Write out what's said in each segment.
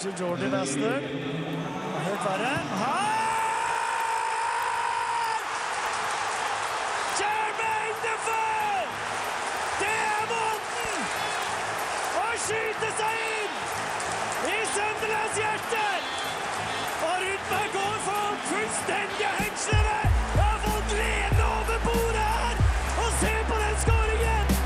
Kanskje Jordi Bastard. Helt verre. Her! Jermaine Defoe! Det er måten å skyte seg inn i Sunderlands hjerte! Og går folk fullstendig hengslede! Jeg har fått lene over bordet her! Og se på den skåringen!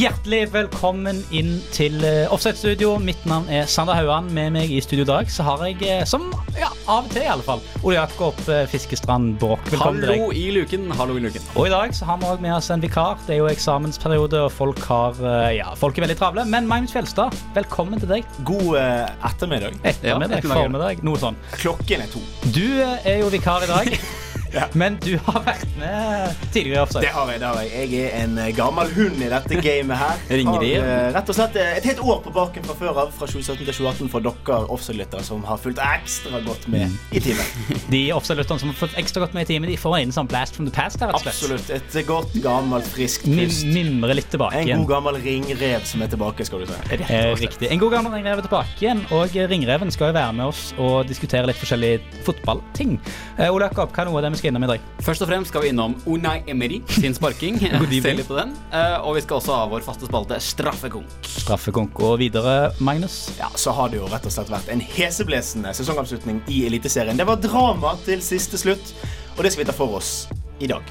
Hjertelig velkommen inn til uh, Offside Studio. Mitt navn er Sander Hauan. Med meg i studio i dag så har jeg, eh, som ja, av og til i alle fall, Ole Jakob uh, Fiskestrand Bråk. Velkommen til Hallo deg. i luken. Hallo i luken. Og i dag så har vi også med oss en vikar. Det er jo eksamensperiode, og folk har uh, Ja, folk er veldig travle. Men Magnus Fjelstad, velkommen til deg. God eh, ettermiddag. Ettermiddag, ettermiddag. formiddag, noe sånn. Klokken er to. Du uh, er jo vikar i dag. Ja. Men du har vært med tidligere i Offside. Det har jeg. det har Jeg Jeg er en eh, gammel hund i dette gamet her. Ringrev. Har eh, rett og slett eh, et helt år på baken fra før av, fra 2017 til 2018, for dere offside-lyttere som har fulgt ekstra godt med i timen. De Offside-lytterne som har fulgt ekstra godt med i timen, de får en sånn blast from the past. her, rett og slett. Absolutt. Et godt, gammelt, friskt pust. mimre litt tilbake igjen. En god gammel ringrev som er tilbake, skal du si. Eh, riktig. En god gammel ringrev er tilbake igjen, og Ringreven skal jo være med oss og diskutere litt forskjellige fotballting. Eh, Ole Jakob, hva er noe av det vi skal innom i dag? Først og fremst skal vi innom Unai Emery sin sparking. Se litt på den. Eh, Og vi skal også ha vår faste spalte Straffekonk. Straffekonk og videre, Magnus. Ja, så har det jo rett og slett vært en heseblesende sesongavslutning i Eliteserien. Det var drama til siste slutt, og det skal vi ta for oss i dag.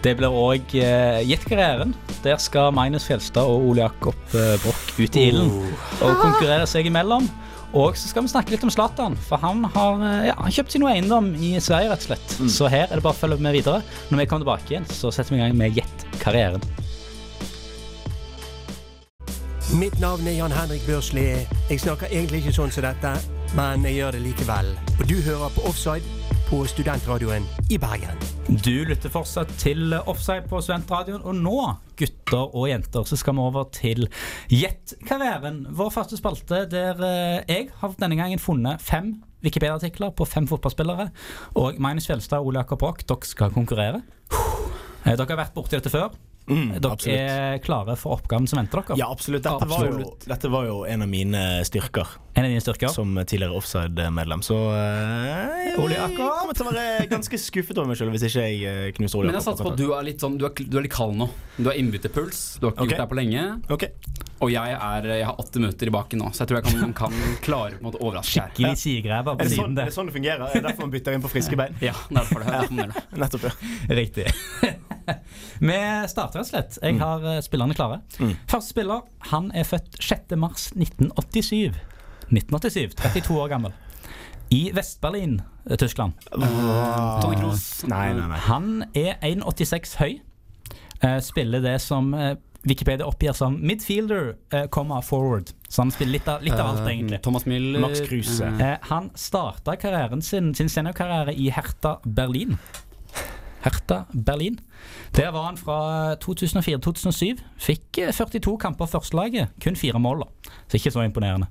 Det blir òg eh, Jet-karrieren. Der skal Magnus Fjelstad og Ole Jakob eh, Broch ut i ilden og konkurrere seg imellom. Og så skal vi snakke litt om Zlatan, for han har eh, ja, han kjøpt seg noe eiendom i Sverige. rett og slett. Så her er det bare å følge med videre. Når vi kommer tilbake igjen, så setter vi i gang med Gjett-karrieren. Mitt navn er Jan Henrik Børsli. Jeg snakker egentlig ikke sånn som dette, men jeg gjør det likevel. Og du hører på Offside på Studentradioen i Bergen. Du lytter fortsatt til Offside på Studentradioen, og nå, gutter og jenter, så skal vi over til Gjett karrieren, Vår første spalte der eh, jeg har denne gangen funnet fem Wikipedia-artikler på fem fotballspillere. Og Magnus Fjelstad og Ole Jakob Broch, dere skal konkurrere. Eh, Dere har vært borti dette før. dere absolutt. er klare for oppgaven som venter dere. Ja, absolutt. Dette, Var jo, Absolutt. dette var jo en av mine styrker En av dine styrker. som tidligere offside-medlem, så uh, Ole Jakob. Jeg kommer til å være ganske skuffet over meg selv hvis ikke jeg eh, knuser Ole Men jeg Jakob. satser på at du er litt sånn Du er, du er litt kald nå. Du har innbytterpuls. Du har ikke okay. gjort det her på lenge. Ok, Og jeg, er, jeg har åtte minutter i baken nå, så jeg tror jeg kan, kan klare på en måte å overraske her. Skikkelig sigræver på Er siden sånn, er det sånn det fungerer? Er det derfor man bytter inn på friske bein? Ja, derfor det. Derfor det. Nettopp, ja. Riktig. Vi starter rett og slett. Jeg har eh, spillerne klare. Mm. Første spiller han er født 6. mars 1987. 1987, 32 år gammel. I Vest-Berlin, eh, Tyskland. Tony Kroos. Nei, nei, nei. Han er 1,86 høy. Eh, spiller det som eh, Wikipedia oppgir som midfielder, comma forward. Så han spiller litt av, litt av alt, egentlig. Thomas Müller. Max Kruse. han starta karrieren sin, sin seniorkarriere i Hertha Berlin. Hertha Berlin. Der var han fra 2004-2007. Fikk eh, 42 kamper førstelaget, kun fire mål. da. Så ikke så imponerende.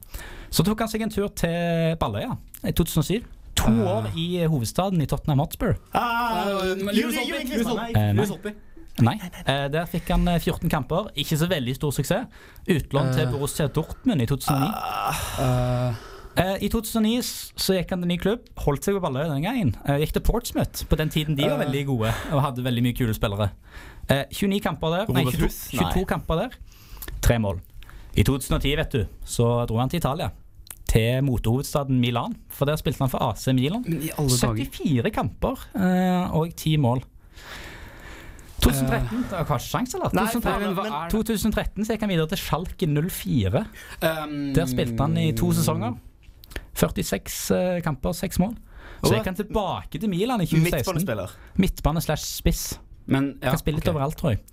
Så tok han seg en tur til Balløya i 2007. To år i eh, hovedstaden i Tottenham Hotspur. Ah, Holtby, Klinsmann, Lewis nei. Eh. Eh, der fikk han eh, 14 kamper. Ikke så veldig stor suksess. Utlån til Borussia Dortmund i 2009. Uh, Eh, I 2009 så gikk han til ny klubb, holdt seg på Balløy den gangen. Eh, gikk til Portsmouth. På den tiden de var veldig gode og hadde veldig mye kule spillere. Eh, 29 kamper der, nei, Robert 22, Nei. 22 kamper der. Tre mål. I 2010, vet du, så dro han til Italia. Til motehovedstaden Milan, for der spilte han for AC Milan. men i alle dager 74 kamper eh, og 10 mål. 2013 Det var ikke sjanse, eller? Nei, 2013, men hva men er det? 2013 så gikk han videre til Schalke 04. Um, Der spilte han i to sesonger. 46 eh, kamper, 6 mål. Så jeg kan tilbake til Milan i 2016. Midtbanespiller. Midtbane slash spiss. Men ja, Kan spille litt ok. overalt, tror jeg.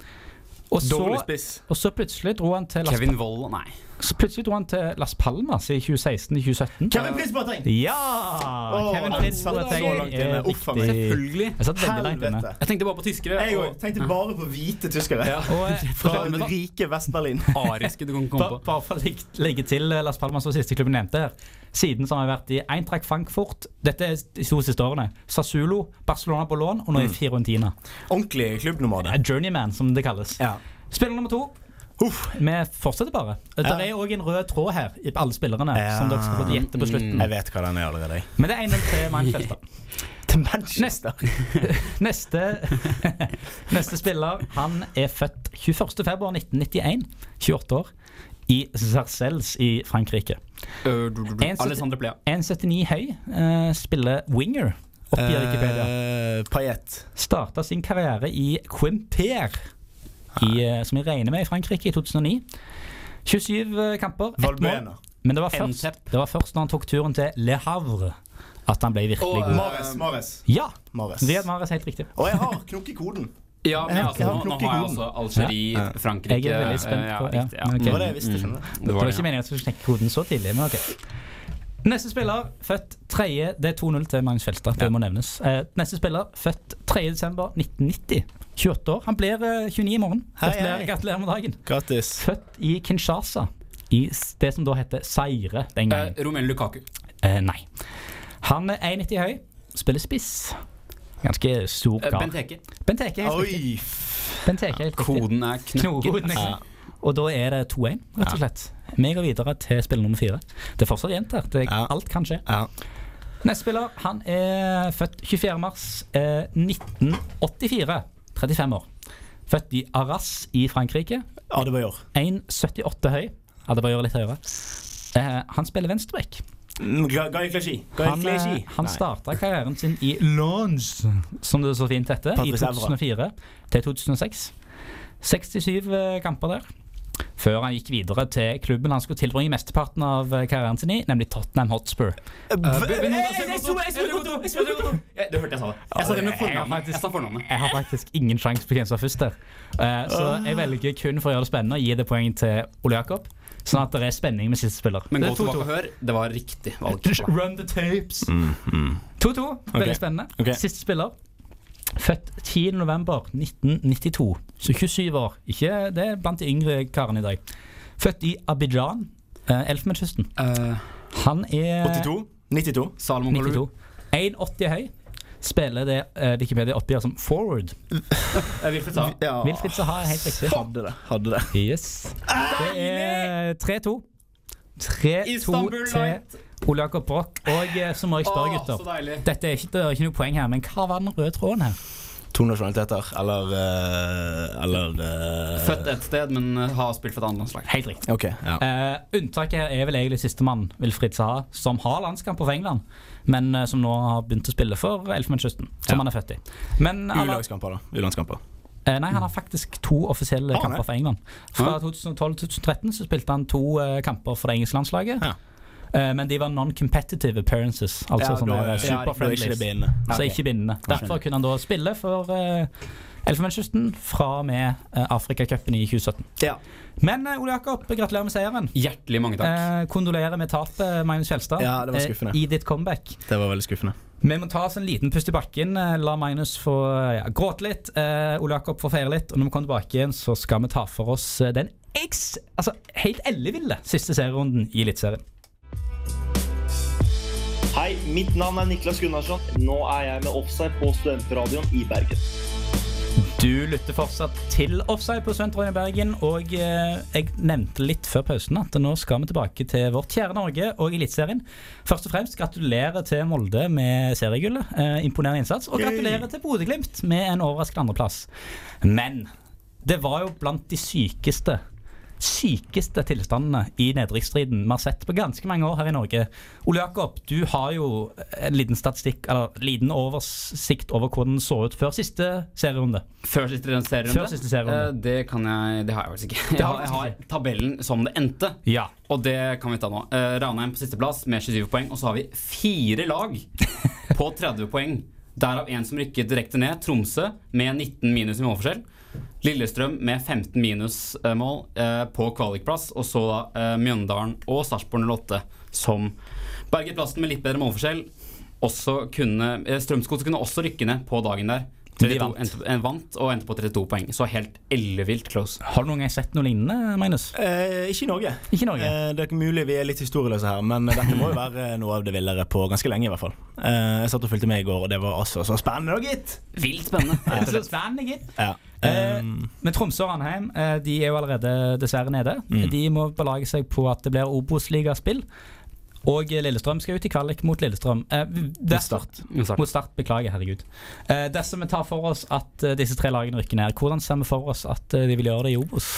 Og så, spiss. og så plutselig dro han til Las, Kevin Wold Nei. så plutselig dro han til Las Palmas i 2016-2017. Kevin Prince Boateng! Ja! Oh, Kevin inne. er riktig. Selvfølgelig. Jeg satt veldig langt inne. Jeg tenkte bare på tyskere. Jeg og- tenkte bare på hvite tyskere. Ja. Og eh, Fra den rike Vest-Berlin. ariske du kan komme på. bare for å legge, til eh, Las Palmas og siste klubben nevnte her. Siden så har vært i Eintracht Frankfurt, dette er de to siste årene. Sassulo, Barcelona på lån, og nå i Fiorentina. Ordentlig klubbnummer, Eh, Journeyman, som det kalles. Ja. Spiller nummer to. Uff, vi fortsetter bare. Det Ja. er òg en rød tråd her i alle spillerne Ja. som dere skal få gjette på slutten. Jeg vet hva den er allerede. Men det er 1-0 til Manchester. Til Manchester. Neste, neste spiller han er født 21.2.1991, 28 år, i Zarcelles i Frankrike. Uh, du- du- du- En som- Plea. 1,79 høy, uh, spiller winger, oppgir Wikipedia. Paillette. Starta sin karriere i Quimper, i, eh, som jeg regner med i Frankrike, i 2009. 27 eh, kamper, ett mål. Men det var, først, det var først når han tok turen til Le Havre at han ble virkelig Og, god. eh, Mares. Mares. Ja! Mares. Mahrez, helt riktig. Og jeg har knokk i koden. Ja, men altså, nå, nå har jeg altså også Algerie, Ja. Frankrike Jeg er veldig spent eh, på- ja, ja. Okay. Det var det jeg visste, skjønner du. Det var ikke meningen at jeg skulle knekke koden så tidlig, men ok. Neste spiller, født 3. Det er 2-0 til Magnus Felstad, det må nevnes. Eh, neste spiller, født 3.12.1990. 28 år. Han blir eh, 29 i morgen. Gratulerer, gratulerer med dagen. Grattis. Født i Kinshasa. I det som da heter Seire den gangen. Eh, Romelu Lukaku. Eh, nei. Han er 1,90 høy, spiller spiss. Ganske stor Eh, kar. Benteke. Benteke er helt riktig. Benteke er helt riktig. Koden er knekket. er. Og da er det 2-1, rett og slett. Vi går videre til spill nummer fire. Det er fortsatt jenter. Det, Ja. Alt kan skje. Ja. Neste spiller han er født 24. mars eh, 1984. 35 år. Født i Arras i Frankrike. Adebayor. 1,78 høy. Hadde bare gjøre litt høyere. Eh, han spiller venstreback. Mm, Guy Clichy. Han, eh, han starta karrieren sin i Lons, som det så fint heter, i 2004 til 2006. 67 eh, kamper der. Før han gikk videre til klubben han skulle tilbringe mesteparten av eh, karrieren sin i, nemlig Tottenham Hotspur. Eh, Du hørte jeg sa det. Jeg har faktisk ingen sjanse på hvem som er først der. Eh, så jeg velger kun for å gjøre det spennende å gi det poeng til Ole Jakob. Sånn at det er spenning med siste spiller. Men gå 2-2. tilbake og hør. Det var riktig valg. Run the tapes. Mm, mm. 2-2. Veldig okay. spennende. Okay. Siste spiller. Født 10.11.1992. Så 27 år. Ikke, det er blant de yngre karene i dag. Født i Abidjan, uh, Elfenbenskysten. Uh, Han er 82. 92. Salomon Kalou. 92. 1,80 høy. Spiller det uh, Wikipedia oppgir som forward. Eh, Wilfred Saha. Ja. Saha er helt riktig. Hadde det. Hadde det. Yes. Det er 3-2. 3-2 til Ole Jakob Broch. Og eh, så må jeg spørre, gutter. Dette er ikke, det er ikke noe poeng her, men hva var den røde tråden her? To nasjonaliteter, eller uh, Eller uh, Født et sted, men eh, har spilt for et annet landslag. Helt riktig. OK. Ja. uh, unntaket er vel egentlig sistemann, Wilfried Saha, som har landskamper for England, men som nå har begynt å spille for Elfenbenskysten, som Ja. han er født i. U-lagskamper, da. U-landskamper. eh, nei, han har faktisk to offisielle ah, kamper for England. Fra 2012 til 2013 så spilte han to kamper for det engelske landslaget. Ja. Eh, men de var non-competitive appearances, altså Ja, sånne eh, ja, er ikke det bindende. Så ikke bindende. Derfor kunne han da spille for uh, Elfenbenskysten fra og med uh, Afrikacupen i 2017. Ja. Men uh, Ole Jakob, gratulerer med seieren. Hjertelig mange takk. uh, kondolerer med tapet, Magnus Kjelstad, Ja, det var skuffende skuffende. i ditt comeback. Det var veldig skuffende. Vi må ta oss en liten pust i bakken. eh, La Magnus få eh, ja, gråte litt. eh, Ole Jakob få feire litt. Og når vi kommer tilbake igjen, så skal vi ta for oss eh, den X, altså helt elleville siste serierunden i Eliteserien. Hei, mitt navn er Niklas Gunnarsson. Nå er jeg med Offside på Studentradioen i Bergen. Du lytter fortsatt til Offside på Studentradioen i Bergen, og eh, jeg nevnte litt før pausen at nå skal vi tilbake til vårt kjære Norge og Eliteserien. Først og fremst gratulerer til Molde med seriegullet. Eh, imponerende innsats. Og gratulerer til Bodø-Glimt med en overraskende andreplass. Men det var jo blant de sykeste sykeste tilstandene i nedrykksstriden vi har sett på ganske mange år her i Norge. Ole Jakob, du har jo en liten statistikk, eller liten oversikt over hvordan den så ut før siste serierunde. Før siste serierunde? Før siste serierunde. Eh, det kan jeg Det har jeg faktisk ikke. Jeg har jeg har tabellen som det endte. Ja. Og det kan vi ta nå. Uh, Ranheim på sisteplass med 27 poeng. Og så har vi fire lag på 30 poeng. Derav en som rykket direkte ned. Tromsø med 19 minus i målforskjell. Lillestrøm med 15 minusmål uh, på kvalikplass. Og så uh, Mjøndalen og Sarpsborg 08 som berget plassen med litt bedre målforskjell. Også uh, Strømsgodset kunne også rykke ned på dagen der. Men de 32, vant. endte, en vant og endte på 32 poeng. Så helt ellevilt close. Har du noen gang sett noe lignende, Magnus? Eh, ikke i Norge. Ikke Norge. Eh, det er ikke mulig vi er litt historieløse her, men dette må jo være noe av det villere på ganske lenge, i hvert fall. Eh, jeg satt og fulgte med i går, og det var altså så spennende, da, gitt! Vilt spennende. Så spennende, gitt. Ja. Eh, Um, Men Tromsø og Ranheim eh, De er jo allerede dessverre nede. Mm. De må belage seg på at det blir Obos-ligaspill. Og Lillestrøm skal ut i kvalik mot Lillestrøm. Eh, det- Start. Mot start, beklager, herregud. Eh, dersom vi tar for oss at eh, disse tre lagene rykker ned, hvordan ser vi for oss at eh, de vil gjøre det i Obos?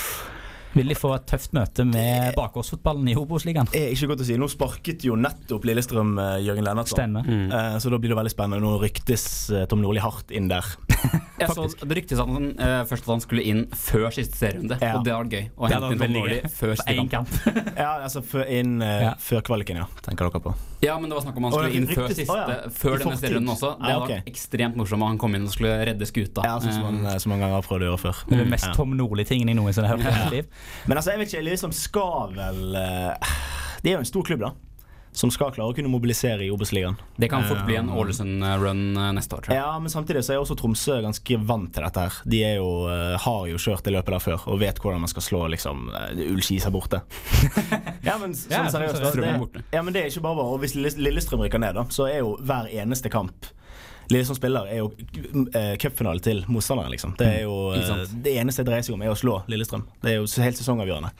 Vil de få et tøft møte med bakgårdsfotballen i Obos-ligaen? er ikke godt å si. Nå sparket jo nettopp Lillestrøm eh, Jørgen Lennartson. Stemmer. Mm. Eh, så da blir det veldig spennende. Nå ryktes eh, Tom Nordli hardt inn der. Jeg så det ryktes at han eh, først at han skulle inn før siste serierunde. Ja. Og det hadde vært gøy. Å Det hente inn Tom Nordli før siste kamp. Ja, altså før, inn, eh, Ja. før kvaliken, ja. Tenker dere på. Ja, men det var snakk om han skulle inn før siste oh, ja. Før denne serien også. Det hadde ok. vært ekstremt morsomt om han kom inn og skulle redde skuta. Ja, sånn som, Eh, han, eh, så mange ganger har prøvd å gjøre før. Det er den mest Ja. Tom Nordli-tingen jeg noensinne har hørt i mitt liv. Men altså, jeg vet ikke, liksom skal vel uh, Det er jo en stor klubb, da. Som skal klare å kunne mobilisere i Obos-ligaen. Det kan fort bli en Eh, Ålesund-run eh, neste år, tror jeg. Ja, men samtidig så er også Tromsø ganske vant til dette her. De jo, eh, har jo kjørt det løpet der før og vet hvordan man skal slå liksom Ullskis her borte. ja, men sånn seriøst. det, ja, men det er ikke bare bare. Og hvis Lillestrøm rykker ned, da, så er jo hver eneste kamp Lillestrøm spiller er jo uh, cupfinale til motstanderen, liksom. Det er jo eh. Det eneste det dreier seg om, er å slå Lillestrøm. Det er jo helt sesongavgjørende.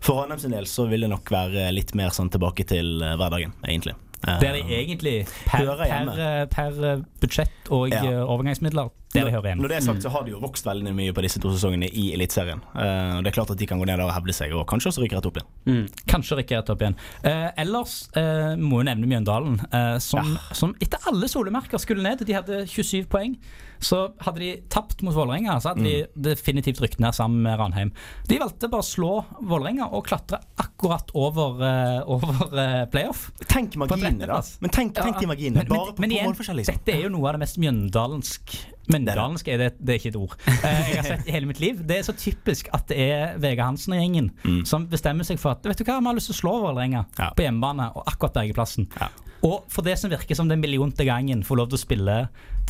For Ranheim sin del så vil det nok være litt mer sånn tilbake til eh, hverdagen, egentlig. det Der de egentlig per, per, per budsjett og Ja. overgangsmidler Der de hører Når det er sagt, så har de jo vokst veldig mye på disse to sesongene i Eliteserien. Uh, det er klart at de kan gå ned der og hevde seg, og kanskje også rykke rett opp igjen. Mm. Kanskje rykke rett opp igjen. Uh, ellers uh, må jo nevne Mjøndalen, som, som etter alle solemerker skulle ned. De hadde 27 poeng. Så hadde de tapt mot Vålerenga, så hadde de definitivt rykket ned sammen med Ranheim. De valgte bare å slå Vålerenga og klatre akkurat over, over playoff. Tenk marginene, da. Men tenk, tenk de marginene. Bare men, på, men på målforskjell, liksom. dette er jo noe av det mest mjøndalensk Mjøndalensk er det, det er ikke et ord. Eh, jeg har sett i hele mitt liv. Det er så typisk at det er Vegard Hansen og gjengen som bestemmer seg for at Vet du hva, vi har lyst til å slå Vålerenga Mm. Ja. på hjemmebane og akkurat bergeplassen. Ja. Og for det som virker som den millionte gangen får lov til å spille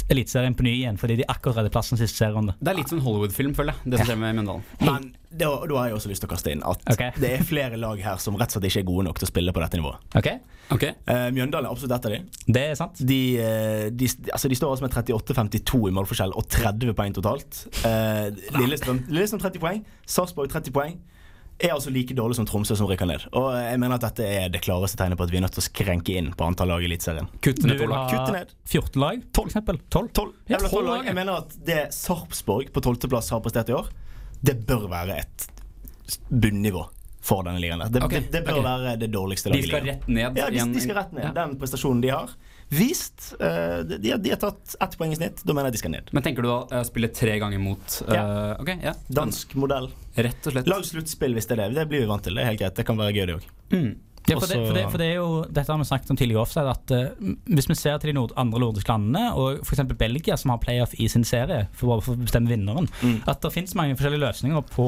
Eliteserien på ny igjen fordi de akkurat redder plassen siste serierunde. Det er litt sånn Hollywood-film, føler jeg. Det som skjer med Mjøndalen. Men da, da har jeg også lyst til å kaste inn at okay. det er flere lag her som rett og slett ikke er gode nok til å spille på dette nivået. Okay. Okay. Uh, Mjøndalen er absolutt et av de. Det er sant. De, eh, de, altså de står altså med 38-52 i målforskjell og 30 poeng totalt. Uh, Lillestrøm, Lillestrøm 30 poeng, Sarpsborg 30 poeng. Er altså like dårlig som Tromsø, som rykker ned. Og jeg mener at dette er det klareste tegnet på at vi er nødt til å skrenke inn på antall lag i Eliteserien. Kutte ned to vil lag. ha Kutte ned. 14 lag, for eksempel. 12. 12. Ja, Jeg, 12 12 lag. jeg mener at det Sarpsborg på 12.-plass har prestert i år, det bør være et bunnivå for denne ligaen. Det, okay. det, det bør okay. være det dårligste De laget i skal ligaen. rett ned Ja, de, de skal rett ned. Ja. Den prestasjonen de har vist eh, de, de, har- tatt ett poeng i snitt. Da mener jeg de skal ned. Men tenker du å spille tre ganger mot uh, okay, ja. Dansk modell. Rett og slett. Lag sluttspill hvis det er det. Det blir vi vant til. Det er helt greit. Det kan være gøy, det òg. Mm. Ja, for, det, for, det, for det er jo, Dette har vi snakket om tidligere offside, at uh, hvis vi ser til de nord, andre nordiske landene, og f.eks. Belgia, som har playoff i sin serie, for for å bestemme vinneren, Mm. at det finnes mange forskjellige løsninger på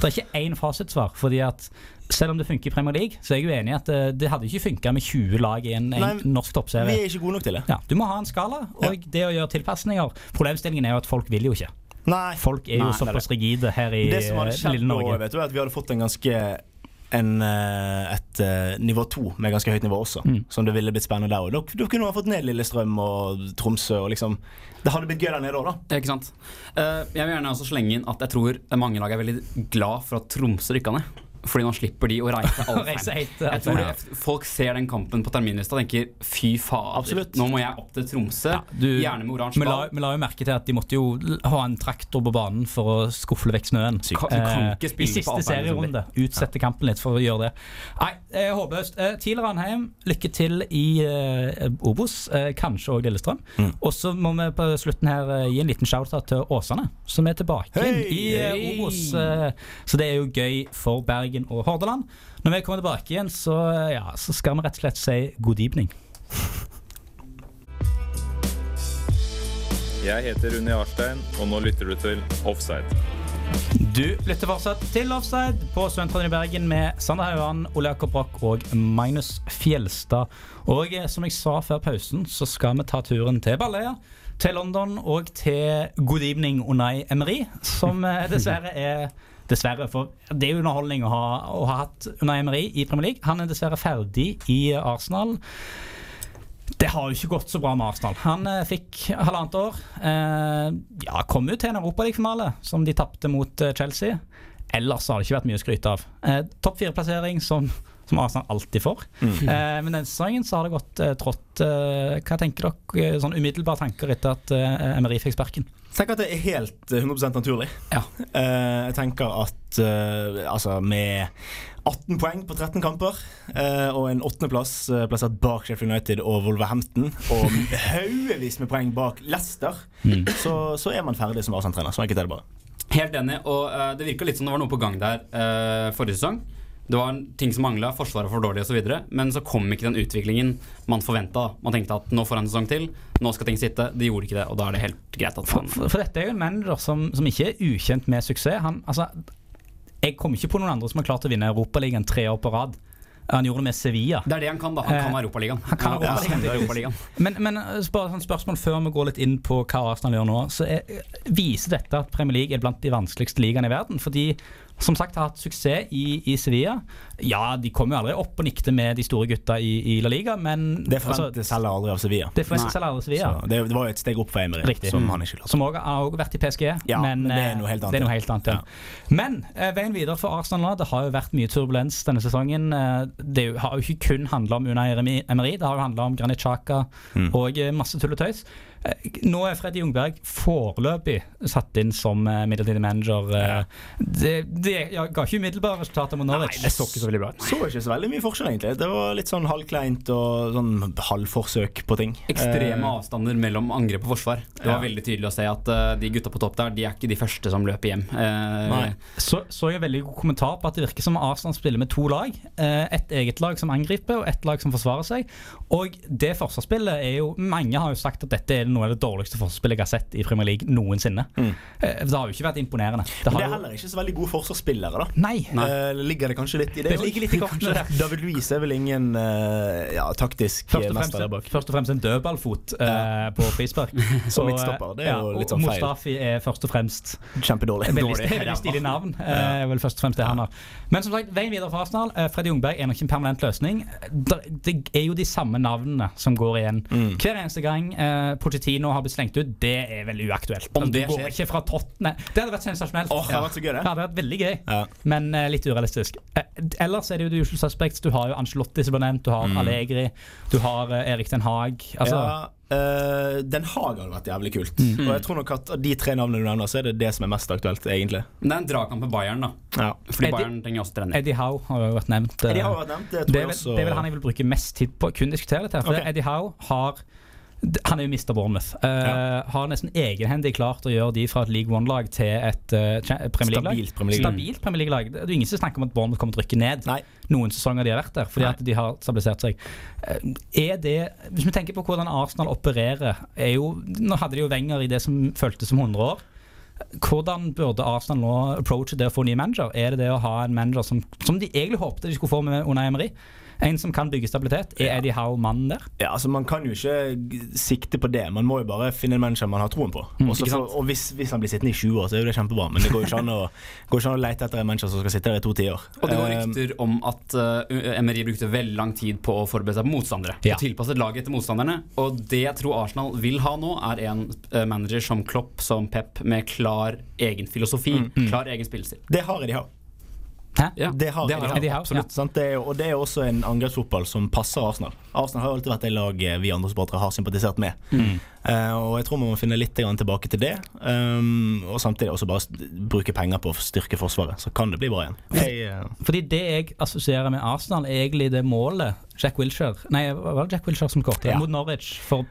Det er ikke én fasitsvar. fordi at selv om det funker i Premier League, så er jeg jo enig i at eh, det hadde ikke funka med 20 lag i en, en norsk toppserie. Vi er ikke gode nok til det. Ja, du må ha en skala, og det å gjøre tilpasninger Problemstillingen er jo at folk vil jo ikke. Nei. Folk er jo Nei, såpass rigide her i Det som hadde eh, skjedd lille nå, vet du, er at vi hadde fått en ganske en, eh, et eh, nivå to med ganske høyt nivå også, Mm. som det ville blitt spennende der. òg. da, da kunne man fått ned Lillestrøm og Tromsø. Og liksom, det hadde blitt gøy der nede òg, da. Ikke sant. Eh, jeg vil gjerne også slenge inn at jeg tror mange lag er veldig glad for at Tromsø rykka ned. Fordi nå slipper de å reise eh, tror ja. folk ser den kampen på terminlista og tenker fy fader, Absolutt. nå må jeg opp til Tromsø. du- gjerne med oransje ball. vi la jo merke til at de måtte jo ha en traktor på banen for å skufle vekk snøen. Du kan- du kan Eh, ikke spille I siste Alpheim, liksom. serierunde. Utsette kampen litt for å gjøre det. Nei, eh, håpløst. Eh, TIL Ranheim, lykke til i eh, Obos. Eh, kanskje òg Lillestrøm. Mm. Og så må vi på slutten her eh, gi en liten shout-out til Åsane, som er tilbake hey, i eh, Obos. Eh, så det er jo gøy for Bergen og Hordaland. Når vi kommer tilbake igjen, så, ja, så skal vi rett og slett si god evening. Jeg heter Unni Arstein, og nå lytter du til Offside. Du lytter fortsatt til Offside på Studentradioen i Bergen med Sander Hauan, Ole Jakob Broch og Magnus Fjelstad. Og eh, som jeg sa før pausen, så skal vi ta turen til Balløya. til London og til Good Evening Unai Emery, som eh, dessverre er Dessverre, for det er jo underholdning å ha, å ha hatt under Emery i Premier League. Han er dessverre ferdig i Arsenal. Det har jo ikke gått så bra med Arsenal. Han eh, fikk halvannet år. Eh, ja, kom jo til en Europaligafinale, som de tapte mot eh, Chelsea. Ellers har det ikke vært mye å skryte av. Eh, Topp fire-plassering, som, som Arsenal alltid får. Eh, men denne sesongen så har det gått eh, trått. Hva tenker dere, sånn umiddelbare tanker etter at Emery fikk sparken? Tenker at det er helt eh, 100 naturlig. Ja. Uh, jeg tenker at uh, altså med 18 poeng på 13 kamper uh, og en åttendeplass uh, plassert bak Sheffield United og Wolverhampton og haugevis med poeng bak Leicester, så, så er man ferdig som Arsenal-trener. Så enkelt er det bare. Helt enig, og eh, det virka litt som det var noe på gang der eh, forrige sesong. Det var ting som mangla, forsvaret var for dårlig osv. Men så kom ikke den utviklingen man forventa. Man tenkte at nå får han en sesong til, nå skal ting sitte. De gjorde ikke det, og da er det helt greit at han for, for dette er jo en manager som, som ikke er ukjent med suksess. Han, altså, jeg kommer ikke på noen andre som har klart å vinne Europaligaen tre år på rad. Han gjorde det med Sevilla. Det er det han kan, da. Han kan Eh, Europaligaen. han kan Ja, Europaligaen. Men, men eh, bare sånn spørsmål før vi går litt inn på hva Arsenal gjør nå. Så er, Viser dette at Premier League er blant de vanskeligste ligaene i verden? Fordi som sagt har hatt suksess i, i Sevilla. Ja, de kom jo aldri opp og nikte med de store gutta i, i La Liga, men Det forventes altså, heller aldri av Sevilla. det forventes heller aldri Sevilla. Så det, det var jo et steg opp for Emery, Riktig. som han ikke klarte. Som også har også vært i PSG. Ja, men, men det er eh, noe helt annet, er noe ja. helt annet ja. Men eh, veien videre for Arsenal nå, det har jo vært mye turbulens denne sesongen. Eh, det har jo ikke kun handla om Unai Emery, det har jo handla om Granit Xhaka Mm. og eh, masse tull og tøys. Nå er Freddy Jungberg foreløpig satt inn som eh, midlertidig manager. eh. Det, det ja, ga ikke umiddelbare resultater mot Norwich. Nei, det så ikke så veldig bra ut. Så ikke så veldig mye forskjell, egentlig. Det var litt sånn halvkleint og sånn halvforsøk på ting. Ekstreme Eh, avstander mellom angrep og forsvar. Det var Ja. veldig tydelig å se at de gutta på topp der, de er ikke de første som løper hjem. Nei. Så, så jeg en veldig god kommentar på at det virker som Arsenal spiller med to lag. Et eget lag som angriper, og et lag som forsvarer seg. Og det forsvarsspillet er jo Mange har jo sagt at dette er noe av det dårligste forsvarsspillet jeg har sett i Premier League noensinne. Mm. Det har jo ikke vært imponerende. Det. Men det er heller ikke så veldig gode forsvarsspillere, da. nei. Eh, ligger det kanskje litt i det? Det ligger litt i kortene der. David Louise er vel ingen uh, ja, taktisk Først og, mester der bak. først og fremst en dødballfot eh, på frispark. Som midtstopper, det er jo litt sånn feil. Mustafi er først og fremst Kjempedårlig. Veldig, Dårlig. veldig stilig navn. Uh, vel først og fremst det han har. Men som sagt, veien videre for Arsenal. Uh, Freddy Jungberg er nok ikke en permanent løsning. Det, det er jo de samme navnene som går igjen Mm. hver eneste gang. Uh, Pochettino har blitt slengt ut. Det er veldig uaktuelt. Om det skjer. ikke fra Tottenham Det hadde vært sensasjonelt. Oh, det hadde vært så gøy, det. Ja, det hadde vært veldig gøy, Ja. men uh, litt urealistisk. Uh, ellers er det jo The Usual Suspects. Du har jo Angelotti som ble nevnt, du har Allegri, du har uh, Erik Den Haag. Altså, Mm. ja, Uh, Den Haag hadde vært jævlig kult. Mm. Og jeg tror nok at av de tre navnene du nevner, så er det det som er mest aktuelt, egentlig. Det er en dragkamp med Bayern, da. Ja. Fordi Eddie- Bayern trenger også trening. Eddie Howe har jo vært nevnt. Eddie Howe har vært nevnt, det tror det, er jeg vel, også. det er vel han jeg vil bruke mest tid på å kun diskutere dette. For okay. Eddie Howe har han er jo Mr. Bournemouth. Eh, Har nesten egenhendig klart å gjøre de fra et League One-lag til et uh, Premier League-lag. Stabilt Premier League. Stabilt Premier League-lag. Det er jo ingen som snakker om at Bournemouth kommer til å rykke ned. Nei. Noen sesonger de har vært der, fordi Nei. at de har stabilisert seg. Eh, Er det Hvis vi tenker på hvordan Arsenal opererer er jo, Nå hadde de jo Wenger i det som føltes som 100 år. Hvordan burde Arsenal nå approache det å få ny manager? Er det det å ha en manager som, som de egentlig håpte de skulle få med Unai Emery? En som kan bygge stabilitet? Er Eddie Howe mannen der? Ja, altså Man kan jo ikke sikte på det. Man må jo bare finne en manager man har troen på. Mm, Også mm, for, og hvis, hvis han blir sittende i 20 år, så er jo det kjempebra. Men det går jo ikke an å, går ikke an å lete etter en manager som skal sitte der i to tiår. Og det går Eh, rykter om at uh, Emery brukte veldig lang tid på å forberede seg på motstandere. Ja. Og tilpasset laget etter motstanderne. Og det jeg tror Arsenal vil ha nå, er en uh, manager som Klopp, som Pep, med klar egen filosofi. Klar egen spillestil. Det har Eddie Howe. Hæ? Ja, Det har det har Howe. Absolutt. Sant? Det er, og det er jo også en angrepsfotball som passer Arsenal. Arsenal har jo alltid vært det laget vi andre supportere har sympatisert med. Eh, og jeg tror man må finne litt tilbake til det. Um, og samtidig også bare bruke penger på å styrke Forsvaret. Så kan det bli bra igjen. Hey, uh. Fordi det jeg assosierer med Arsenal, er egentlig det målet Jack Wilshere Nei, var det Jack Wilshere som skåret Ja. mot Norwich for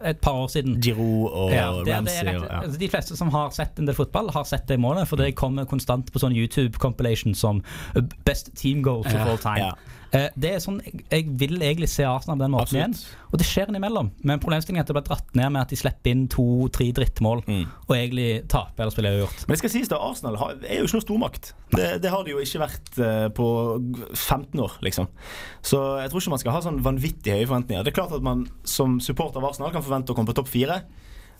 et par år siden? Giroud og Ja, det, det Ramsey rett, og ja. altså, De fleste som har sett en del fotball, har sett det målet. For det kommer konstant på sånn YouTube-compilation som uh, Best team goals of Ja, all time. ja. Eh, det er sånn, jeg, vil egentlig se Arsenal på den måten Absolutt. igjen. Og det skjer innimellom. Men problemstillingen er at det blir dratt ned med at de slipper inn to-tre drittmål Mm. og egentlig taper eller spiller uavgjort. Men det skal sies da, Arsenal har, er jo ikke noe stormakt. Det, det har de jo ikke vært eh, på 15 år, liksom. Så jeg tror ikke man skal ha sånn vanvittig høye forventninger. Det er klart at man som supporter av Arsenal kan forvente å komme på topp fire.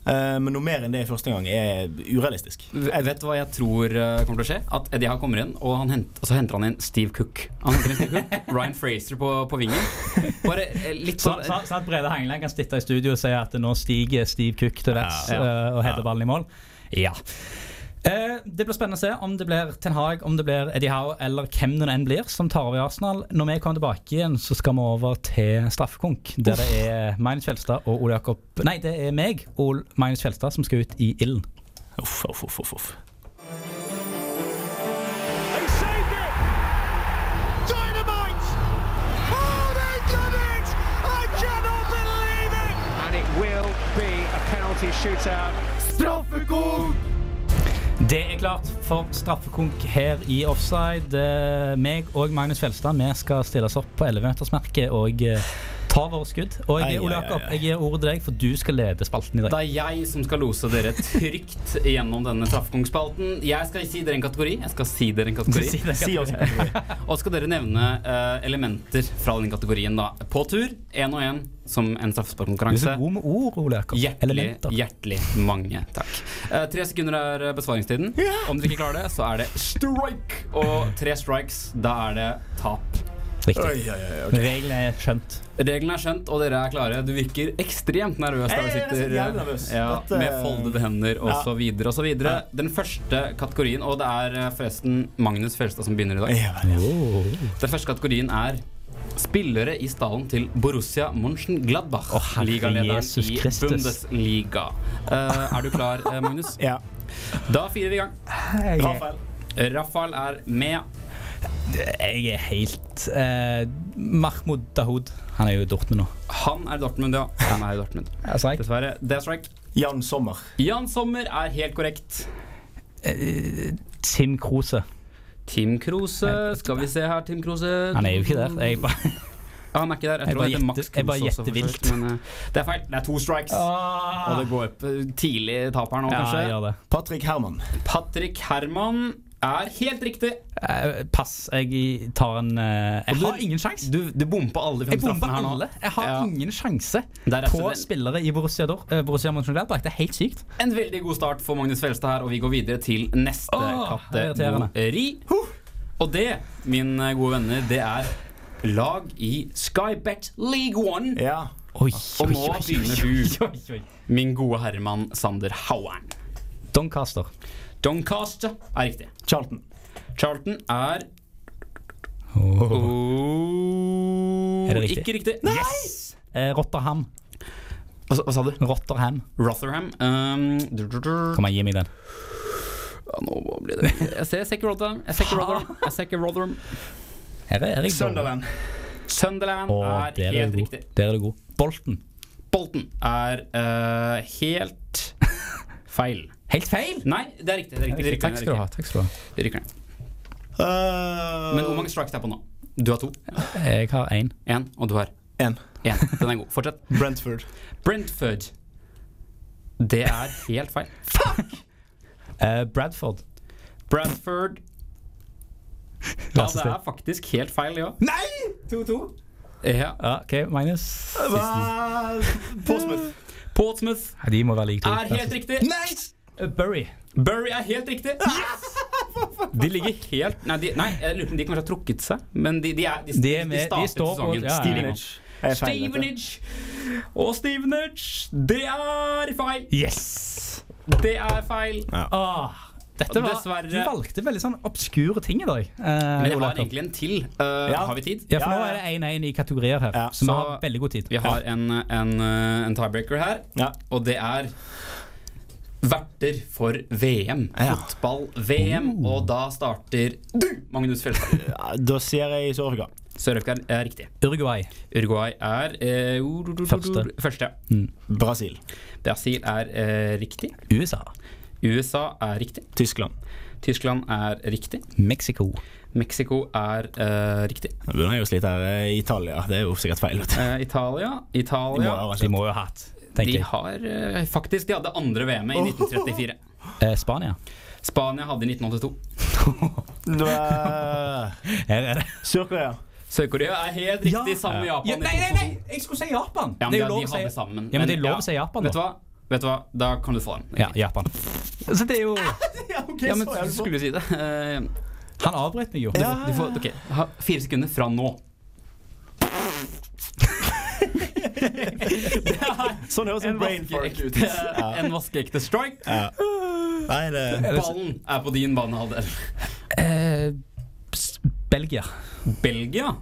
Eh, men noe mer enn det i første gang er urealistisk. Jeg vet hva jeg tror eh, kommer til å skje? At Eddie Howe kommer inn, og, han hent, og så henter han inn Steve Cook. Han henter inn Steve Cook Ryan Fraser på, på vingen. Bare eh, litt Så, sånn så, så at Brede Hangeland kan sitte i studio og si at nå stiger Steve Cook til vets Ja, ja, og header ballen i mål? Ja. Eh, det blir spennende å se om det blir Ten Hag, om det blir Eddie Howe eller hvem det enn blir som tar over i Arsenal. Når vi kommer tilbake igjen, så skal vi over til straffekonk. Der det er Magnus Fjelstad og Ole Jakob Nei, det er meg og Magnus Fjelstad som skal ut i ilden. Uff, uff, uff, uff, uff. Oh, they've done it! I cannot believe it! and it will be a penalty shootout. Det er klart for straffekonk her i offside. Eh, meg og Magnus Fjelstad vi skal stilles opp på 11-metersmerket og eh, ta våre skudd. Og jeg, Ole Jakob, jeg gir ordet til deg, for du skal lede spalten i dag. Det er jeg som skal lose dere trygt gjennom denne Traffkongspalten. Jeg skal si dere en kategori. Jeg skal si dere en kategori. Si. En kategori. Og skal dere nevne uh, elementer fra den kategorien da. På tur, én og én, som en Du er så god med ord, Ole Jakob. Hjertelig, hjertelig mange takk. Uh, tre sekunder er eh, besvaringstiden. Om dere ikke klarer det, så er det strike. Og tre strikes, da er det tap. Riktig. Oi, oi, oi, okay. Reglene er skjønt. Reglene er skjønt, og dere er klare. Du virker ekstremt nervøs der du Jeg er sitter. så. Ja, Dette- med foldede hender og Ja. så videre og så videre. Den første kategorien, og det er eh, forresten Magnus Fjelstad som begynner i dag. Ja, ja. Den første kategorien er spillere i stallen til Borussia Mönchengladbach. Herre ligalederen i Bundesliga. Uh, er du klar, eh, Magnus? Ja. Da firer vi i gang. Rafael. Rafael er med. Jeg er helt eh, Mahmoud Dahoud. Han er jo i Dortmund nå. Han er i Dortmund, ja. Han er i Dortmund. Dessverre. Det er strike. Jan Sommer. Jan Sommer er helt korrekt. eh, Tim Kruse. Tim Krose. Skal vi se her, Tim Krose. Han er jo ikke der. Jeg bare Ja, han er ikke der. Jeg Jeg tror bare det er Max gjetter- jeg bare Kruse gjetter vidt, men, uh, det er feil. Det er to strikes. Og det går opp eh, tidlig tap her nå, Ja, kanskje. Ja, det. Patrick Herman. Patrick Herman er helt riktig. Uh, pass. Jeg tar en uh, Jeg du- har ingen sjanse. Du, du bomper alle de fem straffene her nå. alle. Jeg har Ja. ingen sjanse på spillere i Borussia, Dor eh, Borussia Mönchengladbach. Det er helt sykt. en veldig god start for Magnus Felstad her, og vi går videre til neste oh, kategori. Huh. Og det, mine gode venner, det er lag i Skybet League One. Ja. Oi, Og nå begynner du, oi, oi. min gode herremann Sander Hauern. Doncaster. Doncaster er riktig. Charlton. Charlton er Oh. oh, Er det riktig? Ikke riktig. Yes! Eh, Rotterham. Hva, sa- hva sa du? Rotterham. Rotherham. Um. Kom igjen, gi meg den. Ja, nå blir det Jeg ser, ikke Rotherham. Jeg ser ikke Rotherham. Jeg ser ikke Rotherham. Her er Erik. Sunderland. Sunderland Å, er er helt god. riktig. Der er du god. Bolton. Bolton er uh, helt feil. Helt feil! Nei, det er riktig. Det er riktig. Det rykker Takk skal du ha. takk skal du ha rykker ned. Uh, Men hvor mange strikes er på nå? Du har to. Jeg har én. Én, og du har En. én. Den er god. Fortsett. Brentford. Brentford. Det er helt feil. Fuck! Eh, Bradford. Bradford Ja, det er faktisk helt feil, ja. Nei! 2-2. ja. Ja, OK, minus. Hva? Portsmouth. Portsmouth Ja, De må være like to. er helt riktig. Nice! Eh, Bury. Bury er helt riktig. Yes! De ligger helt Nei, de, nei jeg lurer på om de kanskje har trukket seg, men de, de, er, de, De er med- de startet står sesongen. ja, ja, ja. Stevenage. Feil. Stevenage. Og Stevenage, det er feil. Yes! Det er feil. Ah, dette var, Dessverre. Du valgte veldig sånn obskure ting i dag. eh, Men jeg har egentlig en til. Uh, Ja. Har vi tid? Ja, for Ja, nå er det 1-1 i kategorier her, Ja, så vi har veldig god tid. Vi har en, en, uh, en tiebreaker her, Ja. og det er verter for VM. Ja. Fotball-VM. Og da starter du, Magnus Fjelstad. Ja, Da sier jeg Sør-Afrika. Sør-Afrika er riktig. Uruguay. Uruguay er eh, ur- ur- ur- Første. Første. ja. Brasil. Brasil er eh, riktig. USA. USA er riktig. Tyskland. Tyskland er riktig. Mexico. Mexico er uh, riktig. Nå begynner jeg å slite her. Eh, Italia. Det er jo sikkert feil. Uh. Eh, Italia Italia De må jo ha hatt, tenker De har eh, faktisk De hadde andre VM-et i 1934. Eh, Spania. Spania hadde i 1982. Nå er- Her er det. Sør-Korea. Sør-Korea er helt riktig sammen med Japan. Ja, nei, nei, nei! Jeg skulle si Japan! Ja, men det er de, jo lov å si sammen. Ja, men det er lov å si Japan, Vet du hva? vet du hva, da kan du få den. Ja, Japan. Så det er jo Ja, ok, Ja, men skulle du si det? Uh, Han avbrøt meg jo. Du, du får, ok, ha fire sekunder fra nå. Sånn høres en brain fart ut. en vaskeekte strike. Ja. Nei, det Ballen er på din banehalvdel. Eh, Belgia. Belgia?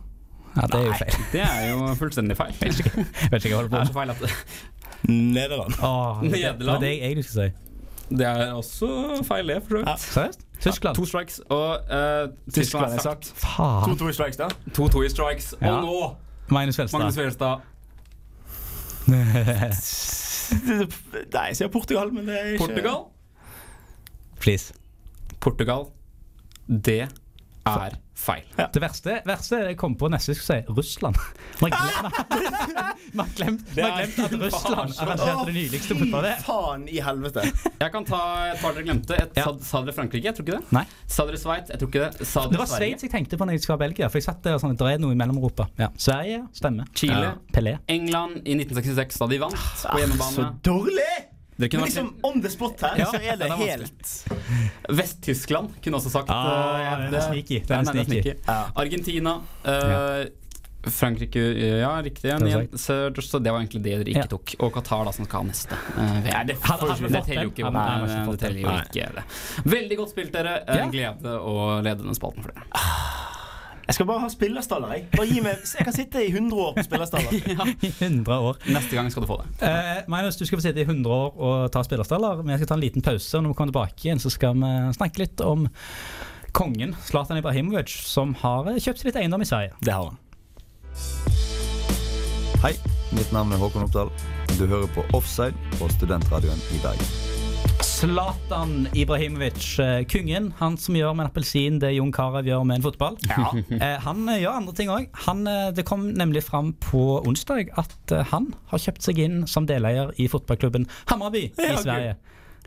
Ja, det er jo feil. Det er jo fullstendig feil. Vet ikke hva jeg holder Det er så feil at det, Nederland. Åh, det- Nederland. Det var det jeg egentlig skulle si. det er også feil, det. For. Seriøst? Tyskland. To strikes, og uh, Tyskland Tyskland er er sagt. 2-2 i strikes, da. 2-2 i strikes. Ja. Og nå, Magnus Velstad. Nei, jeg sier Portugal, men det er ikke Portugal. Please. Portugal. Det er feil. Det verste, verste jeg kom på neste jeg skulle si Russland. Man har glemt, glemt, glemt at Russland arrangerte det nyligste fotballet. Faen i helvete. Jeg kan ta et par dere glemte. Et, Ja. sa, sa dere Frankrike? Jeg tror ikke det. Nei. Sa dere Sveits? Jeg tror ikke det. Sa Det var? Sveits jeg tenkte på når jeg skulle ha Belgia. For jeg satt der og sånn, det er noe i Mellom-Europa. Ja. Sverige, stemmer. Chile. Ja. Pelé. England i 1966, da de vant på Så hjemmebane. dårlig! Kunne Men vært liksom on the spot her, Ja, så er det er helt Vest-Tyskland kunne også sagt Ah, eh, ja, den er det- sneaky, Det er sneaky. Ja. Argentina. eh, Frankrike Ja, riktig. Det. Så, så det var egentlig det dere ikke Ja. tok. Og Qatar, da, som skal ha neste. eh, det teller jo ikke. Nei, det teller jo ikke. Veldig godt spilt, dere. En glede å lede den spalten for dere. Jeg skal bare ha spillerstaller, jeg. Bare gi meg Jeg kan sitte i 100 år på spillerstaller. I 100 år. Neste gang skal du få det. Eh, Magnus, du skal få sitte i 100 år og ta spillerstaller. Men jeg skal ta en liten pause, og når vi kommer tilbake igjen, så skal vi snakke litt om kongen Zlatan Ibrahimovic, som har eh, kjøpt seg litt eiendom i Sverige. Det har han. Hei, mitt navn er Håkon Oppdal. Du hører på Offside på Studentradioen i Bergen. Zlatan Ibrahimovic, eh, kongen. Han som gjør med en appelsin det Jon Carew gjør med en fotball. Ja. han eh, gjør andre ting òg. Det kom nemlig fram på onsdag at eh, han har kjøpt seg inn som deleier i fotballklubben Hammarby i. Sverige.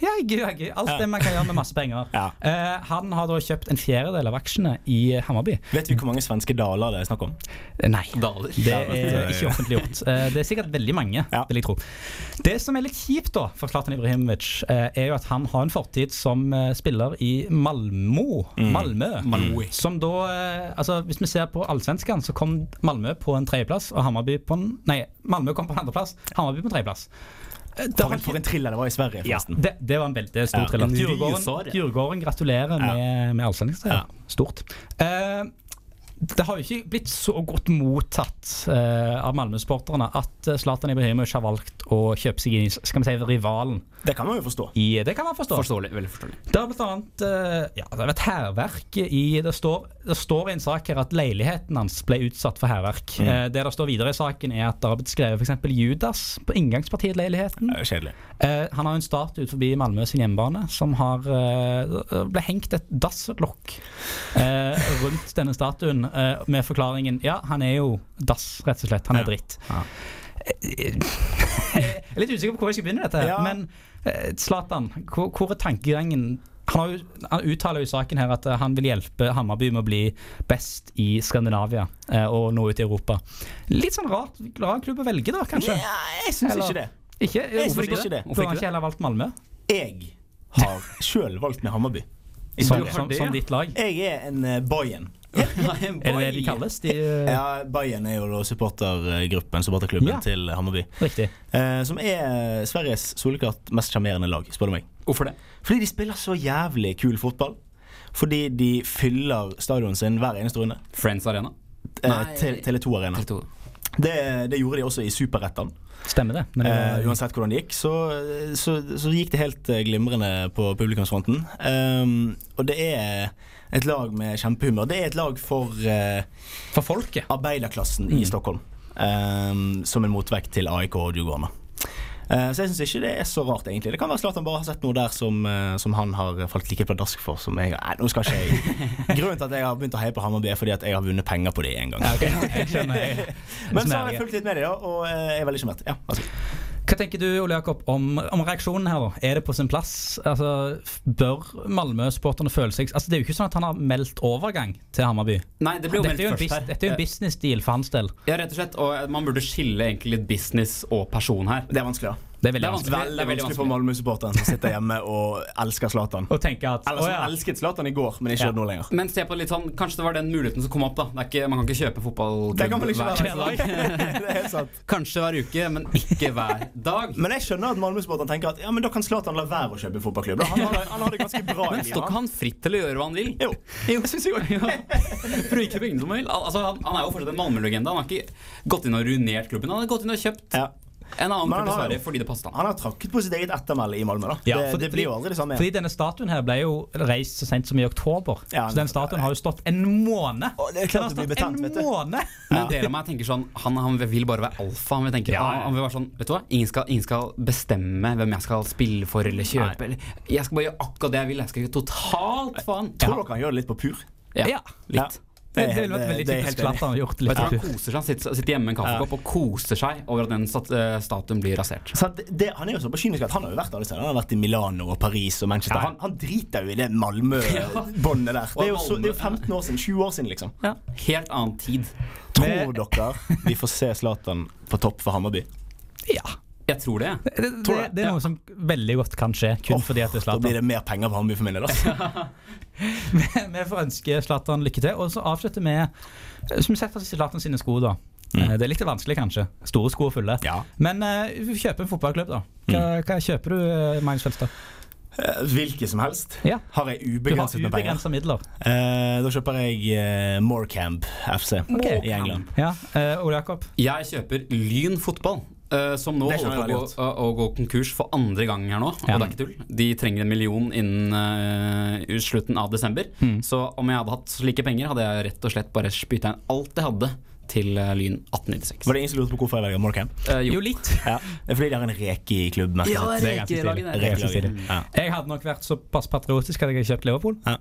Ja, gud, gud. Alt det man kan gjøre med masse penger. Ja. Uh, han har da kjøpt en fjerdedel av aksjene i Hammarby. Vet vi hvor mange svenske daler det er snakk om? Eh, Nei. Daler. Det er ikke offentliggjort. Uh, Det er sikkert veldig mange, Ja. vil jeg tro. Det som er litt kjipt da for Zlatan Ibrahimovic, uh, er jo at han har en fortid som eh, spiller i Malmö. Malmö. Malmö. Som da eh, Altså, hvis vi ser på Allsvenskan, så kom Malmö på en tredjeplass, og Hammarby på en Nei, Malmö kom på en andreplass, Hammarby på en tredjeplass. Eh, det For en, for en thriller det var i Sverige, ja, det, det var en veldig stor Ja, thriller. Djurgården. Djurgården gratulerer med, med allsendingsseier. Ja. Stort. Eh, det har jo ikke blitt så godt mottatt eh, av Malmö-sporterne at eh, Zlatan Ibrahimovic har valgt å kjøpe seg inn i skal vi si, rivalen. Det kan man jo forstå. I, det kan man forstå. Forståelig. Veldig forståelig. Det har blant annet eh, ja, det har vært hærverk i det står, det står i en sak her at leiligheten hans ble utsatt for hærverk. Eh, det det står videre i saken, er at det har blitt skrevet f.eks. Judas på inngangspartiet til leiligheten. Det er kjedelig. Eh, han har en statue ut forbi Malmö sin hjemmebane som har eh, ble hengt et dasslokk eh, rundt denne statuen eh, med forklaringen Ja, han er jo dass, rett og slett. Han er dritt. Ja. Jeg er litt usikker på hvor jeg skal begynne dette, Ja. men eh, Zlatan, hvor, hvor er tankegangen? Han, har jo, han uttaler jo i saken her at eh, han vil hjelpe Hammarby med å bli best i Skandinavia eh, og nå ut i Europa. Litt sånn rart, rar klubb å velge, da, kanskje? Ja, jeg syns ikke det. Ikke? Jeg synes ikke det. Hvorfor har han ikke heller valgt Malmö? Jeg har sjøl valgt med Hammarby. Som, som, som ditt lag? Jeg er en uh, Bayern. Er det det de kalles? De, Ja, Bayern er jo da supportergruppen, supporterklubben Ja. til Hammarby. Riktig. Eh, som er Sveriges soleklart mest sjarmerende lag, spør du meg. Hvorfor det? Fordi de spiller så jævlig kul fotball. Fordi de fyller stadionet sin hver eneste runde. Friends Arena? Eh, Nei. Tele2 Arena. Tele2. Det, det gjorde de også i Superettan. Stemmer det. Men det Eh, uansett hvordan det gikk, så, så, så gikk det helt eh, glimrende på publikumsfronten. Um, og det er et lag med kjempehumør. Det er et lag for uh, for folket. arbeiderklassen Mm. i Stockholm. Um, som en motvekt til AIK og Djurgården. da. Eh, så jeg syns ikke det er så rart, egentlig. Det kan være at han bare har sett noe der som, uh, som han har falt like pladask for. Som jeg, nei, nå skal ikke jeg Grunnen til at jeg har begynt å heie på Hammarby, er fordi at jeg har vunnet penger på det en gang. Ja, ok, jeg. Jeg, Men så har jeg fulgt litt med det, og uh, jeg er veldig sjarmert. Ja, altså. Hva tenker du Ole Jakob, om, om reaksjonen her? da? Er det på sin plass? Altså, Bør Malmö-supporterne føle seg Altså, Det er jo ikke sånn at han har meldt overgang til Hammarby. Nei, det ble jo meldt først her. dette er jo en business-deal for hans del. Ja, rett og slett. Og man burde skille egentlig litt business og person her. Det er vanskelig, da. Det er veldig Det er vanskelig. vanskelig. Veldig Det er veldig vanskelig for. Malmö-supporteren som sitter hjemme og elsker Zlatan. Og tenker at Eller å, som ja. elsket Zlatan i går, men ikke Ja. nå lenger. Men se på det litt sånn, kanskje det var den muligheten som kom opp. da det er ikke, Man kan ikke kjøpe fotballklubb hver være dag. Kanskje hver uke, men ikke hver dag. Men jeg skjønner at Malmö-supporteren tenker at ja, men da kan Zlatan la være å kjøpe fotballklubb. Han, har det- han har det ganske bra Men står ikke han fritt til å gjøre hva han vil? Jo, det syns jeg òg. For å ikke kjøpe ingen som vil. Altså, han, han er jo fortsatt en Malmö-legende. Han har ikke gått inn og ruinert klubben. Han har gått inn og kjøpt Ja. En annen i Sverige fordi det passet han. Han har trakket på sitt eget ettermæle i Malmö. da Ja, det, fordi, det blir jo aldri det samme Fordi denne statuen her ble jo reist så sent som i oktober. Ja, så den statuen har jo stått en måned. Å, det er klart det blir stått betent, vet en du. måned! Men en del av meg tenker sånn han, han vil bare være alfa. Han vil, tenke, Ja, han, vil være sånn Vet du hva? Ingen skal, ingen skal bestemme hvem jeg skal spille for eller kjøpe. Eller, jeg skal bare gjøre akkurat det jeg vil. Jeg skal gjøre totalt faen. Tror dere han gjør det litt på pur? Ja, Ja. litt. Det, det, det ville vært veldig det helt enig. Zlatan har gjort litt. han koser seg. Han sitter, sitter hjemme med en kaffekopp og koser seg over at den stat, eh, statuen blir rasert. Så det, det, han er jo så kynisk at han har jo vært alle steder. Han har vært i Milano og Paris og Manchester. Ja. Han, han driter jo i det Malmö-båndet der. Det er jo så, det er jo 15 år siden. 20 år siden, liksom. Ja. Helt annen tid. Tror dere vi får se Zlatan på topp for Hammarby? Ja. Jeg tror det. Det, det, det er noe som veldig godt kan skje, kun oh, fordi at det er Da blir det mer penger på Hammarby for min del. Altså. Vi får ønske Zlatan lykke til. Og så avslutter vi som setter oss i Zlatan sine sko, da. Mm. Det er litt vanskelig, kanskje. Store sko og fulle. Ja. Men uh, kjøp en fotballklubb, da. Hva, hva kjøper du, uh, Magnus Felstad? Eh, Hvilke som helst. Ja. Har jeg Du har ubegrenset med penger? Eh, da kjøper jeg uh, Morecamp FC okay. i England. Ja, uh, Ole Jakob. Jeg kjøper Lyn fotball. Eh, som nå holder på å gå, å, gå konkurs for andre gang her nå. Og Ja. det er ikke tull. De trenger en million innen uh, slutten av desember. Mm. Så om jeg hadde hatt slike penger, hadde jeg rett og slett bare spytta inn alt jeg hadde til eh, Lyn 1896. Var det ingen som lurte på hvorfor jeg velger Morecambe? Uh, Jo, jo. litt. Ja. Det er fordi de har en reke i klubben. Ja, reke i stilig. Jeg hadde nok vært såpass patriotisk at jeg hadde kjøpt Liverpool. Ja.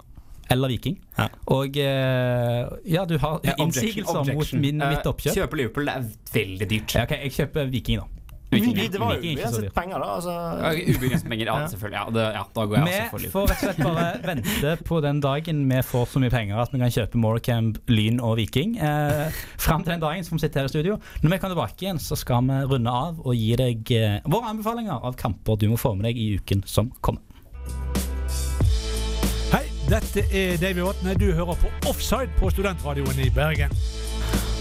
Eller Viking. Ja. Og eh, ja, du har Eh, objection, innsigelser mot min, mitt Eh, oppkjøp. Kjøper Liverpool, det er veldig dyrt. Ja, ok, jeg kjøper Viking, da. Viking, vi, det var ubegrenset penger, da. Altså. Ja, Ubegrenset penger. Ja, Ja. selvfølgelig. Ja, det, ja, da går jeg også for Vi får rett og slett bare vente på den dagen vi får så mye penger at vi kan kjøpe Morecamp, Lyn og Viking. Eh, Fram til den dagen som vi sitter her i studio. Når vi kommer tilbake igjen, så skal vi runde av og gi deg eh, våre anbefalinger av kamper du må få med deg i uken som kommer. Dette er Davy Vatne. Du hører på Offside på Studentradioen i Bergen.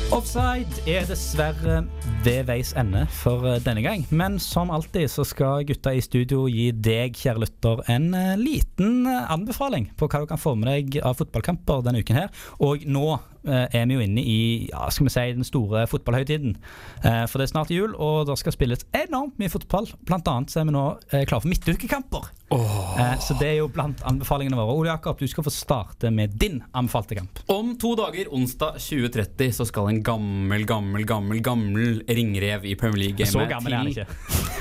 Offside er dessverre ved veis ende for eh, denne gang. Men som alltid så skal gutta i studio gi deg, kjære lytter, en eh, liten eh, anbefaling på hva du kan få med deg av fotballkamper denne uken her. Og nå er vi jo inne i ja, skal vi si, den store fotballhøytiden. Eh, for det er snart jul, og det skal spilles enormt mye fotball. Blant annet så er vi nå eh, klare for midtukekamper. Eh, så det er jo blant anbefalingene våre. Ole Jakob, du skal få starte med din anbefalte kamp. Om to dager, onsdag 2030, så skal en gammel, gammel, gammel gammel ringrev i Premier League-gamet Så gammel er han ikke.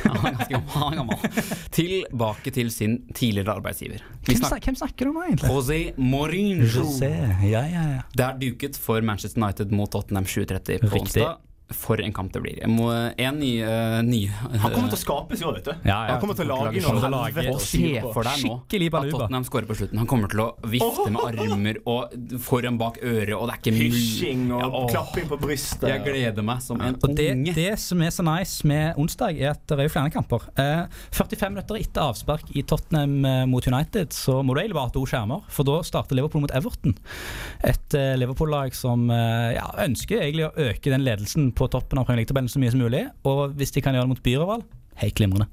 Ja, ganske gammel, gammel. Tilbake til sin tidligere arbeidsgiver. Hvem, snakker snak- hvem snakker du om egentlig? José Mourinho. José. Ja, ja, ja. Det er duket for Manchester United mot Tottenham 7.30 på Riktig. onsdag. For en kamp det blir. Jeg må, en ny, uh, ny Han kommer til å skape seg år, vet du. Ja, ja. Han kommer til å lage noe helvete Og se for deg nå at. Tottenham skårer på slutten. Han kommer til å vifte med armer og foran bak øret, og det er ikke mye Hysjing og Ja, klapping på brystet. Jeg gleder meg som en Og det, unge. det som er så nice med onsdag, er at det er jo flere kamper. Eh, 45 minutter etter avspark i Tottenham eh, mot United, så må du egentlig bare ha to skjermer. For da starter Liverpool mot Everton. Et eh, Liverpool-lag som eh, ja, ønsker egentlig å øke den ledelsen på toppen av Premier League-tabellen så mye som mulig. Og hvis de kan gjøre det mot byrival, helt glimrende.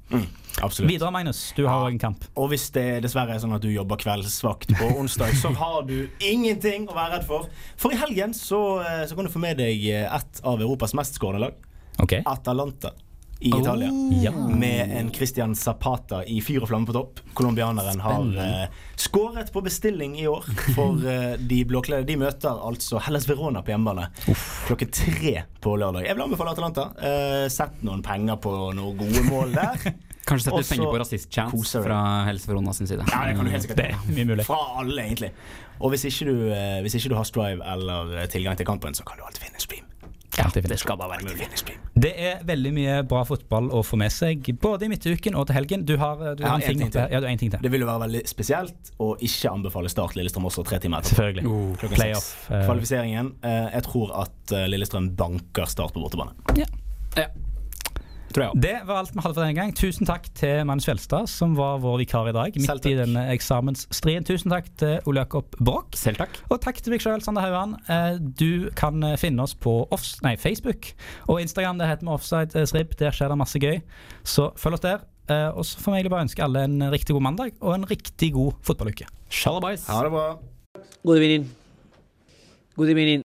Absolutt. Videre, Magnus. Du har òg en kamp. Og hvis det dessverre er sånn at du jobber kveldsvakt på onsdag, så har du ingenting å være redd for. For i helgen så, eh, så kan du få med deg eh, et av Europas mest skårende lag. Okay. Atalanta i Italia. Ja. Med en Christian Zapata i fyr og flamme på topp. Colombianeren har eh, skåret på bestilling i år. For eh, de blåkledde de møter altså Hellas Verona på hjemmebane klokken tre på lørdag. Jeg vil anbefale Atalanta. Eh, sett noen penger på noen gode mål der. Kanskje sette litt penger på rasist-chance fra Helse Verona sin side. Ja, det kan du helt sikkert Det. Fra alle, egentlig. Og hvis ikke, du, eh, hvis ikke du har Strive eller eh, tilgang til kampen, så kan du alltid finne en stream. Ja, det skal bare være mulig. Det er veldig mye bra fotball å få med seg, både i midtuken og til helgen. Du har, du har en ting ting. Ja, du har en ting til. Det vil jo være veldig spesielt å ikke anbefale Start Lillestrøm også tre timer etter. Selvfølgelig. Uh, Playoff. eh, Kvalifiseringen. eh, jeg tror at Lillestrøm banker Start på bortebane. Ja. Jeg. Det var alt vi hadde for denne gang. Tusen takk til Magnus Fjelstad, som var vår vikar i dag. Selv Midt takk. i denne eksamensstrien. Tusen takk til Ole Jakob Broch. Selv takk. Og takk til meg sjøl, Sander Haugan. Eh, Du kan eh, finne oss på offs nei, Facebook og Instagram. Det heter vi Offside Srib. Der skjer det masse gøy. Så følg oss der. Eh, Og så får vi egentlig bare ønske alle en riktig god mandag og en riktig god fotballuke. Ha det bra. God evening. Good evening.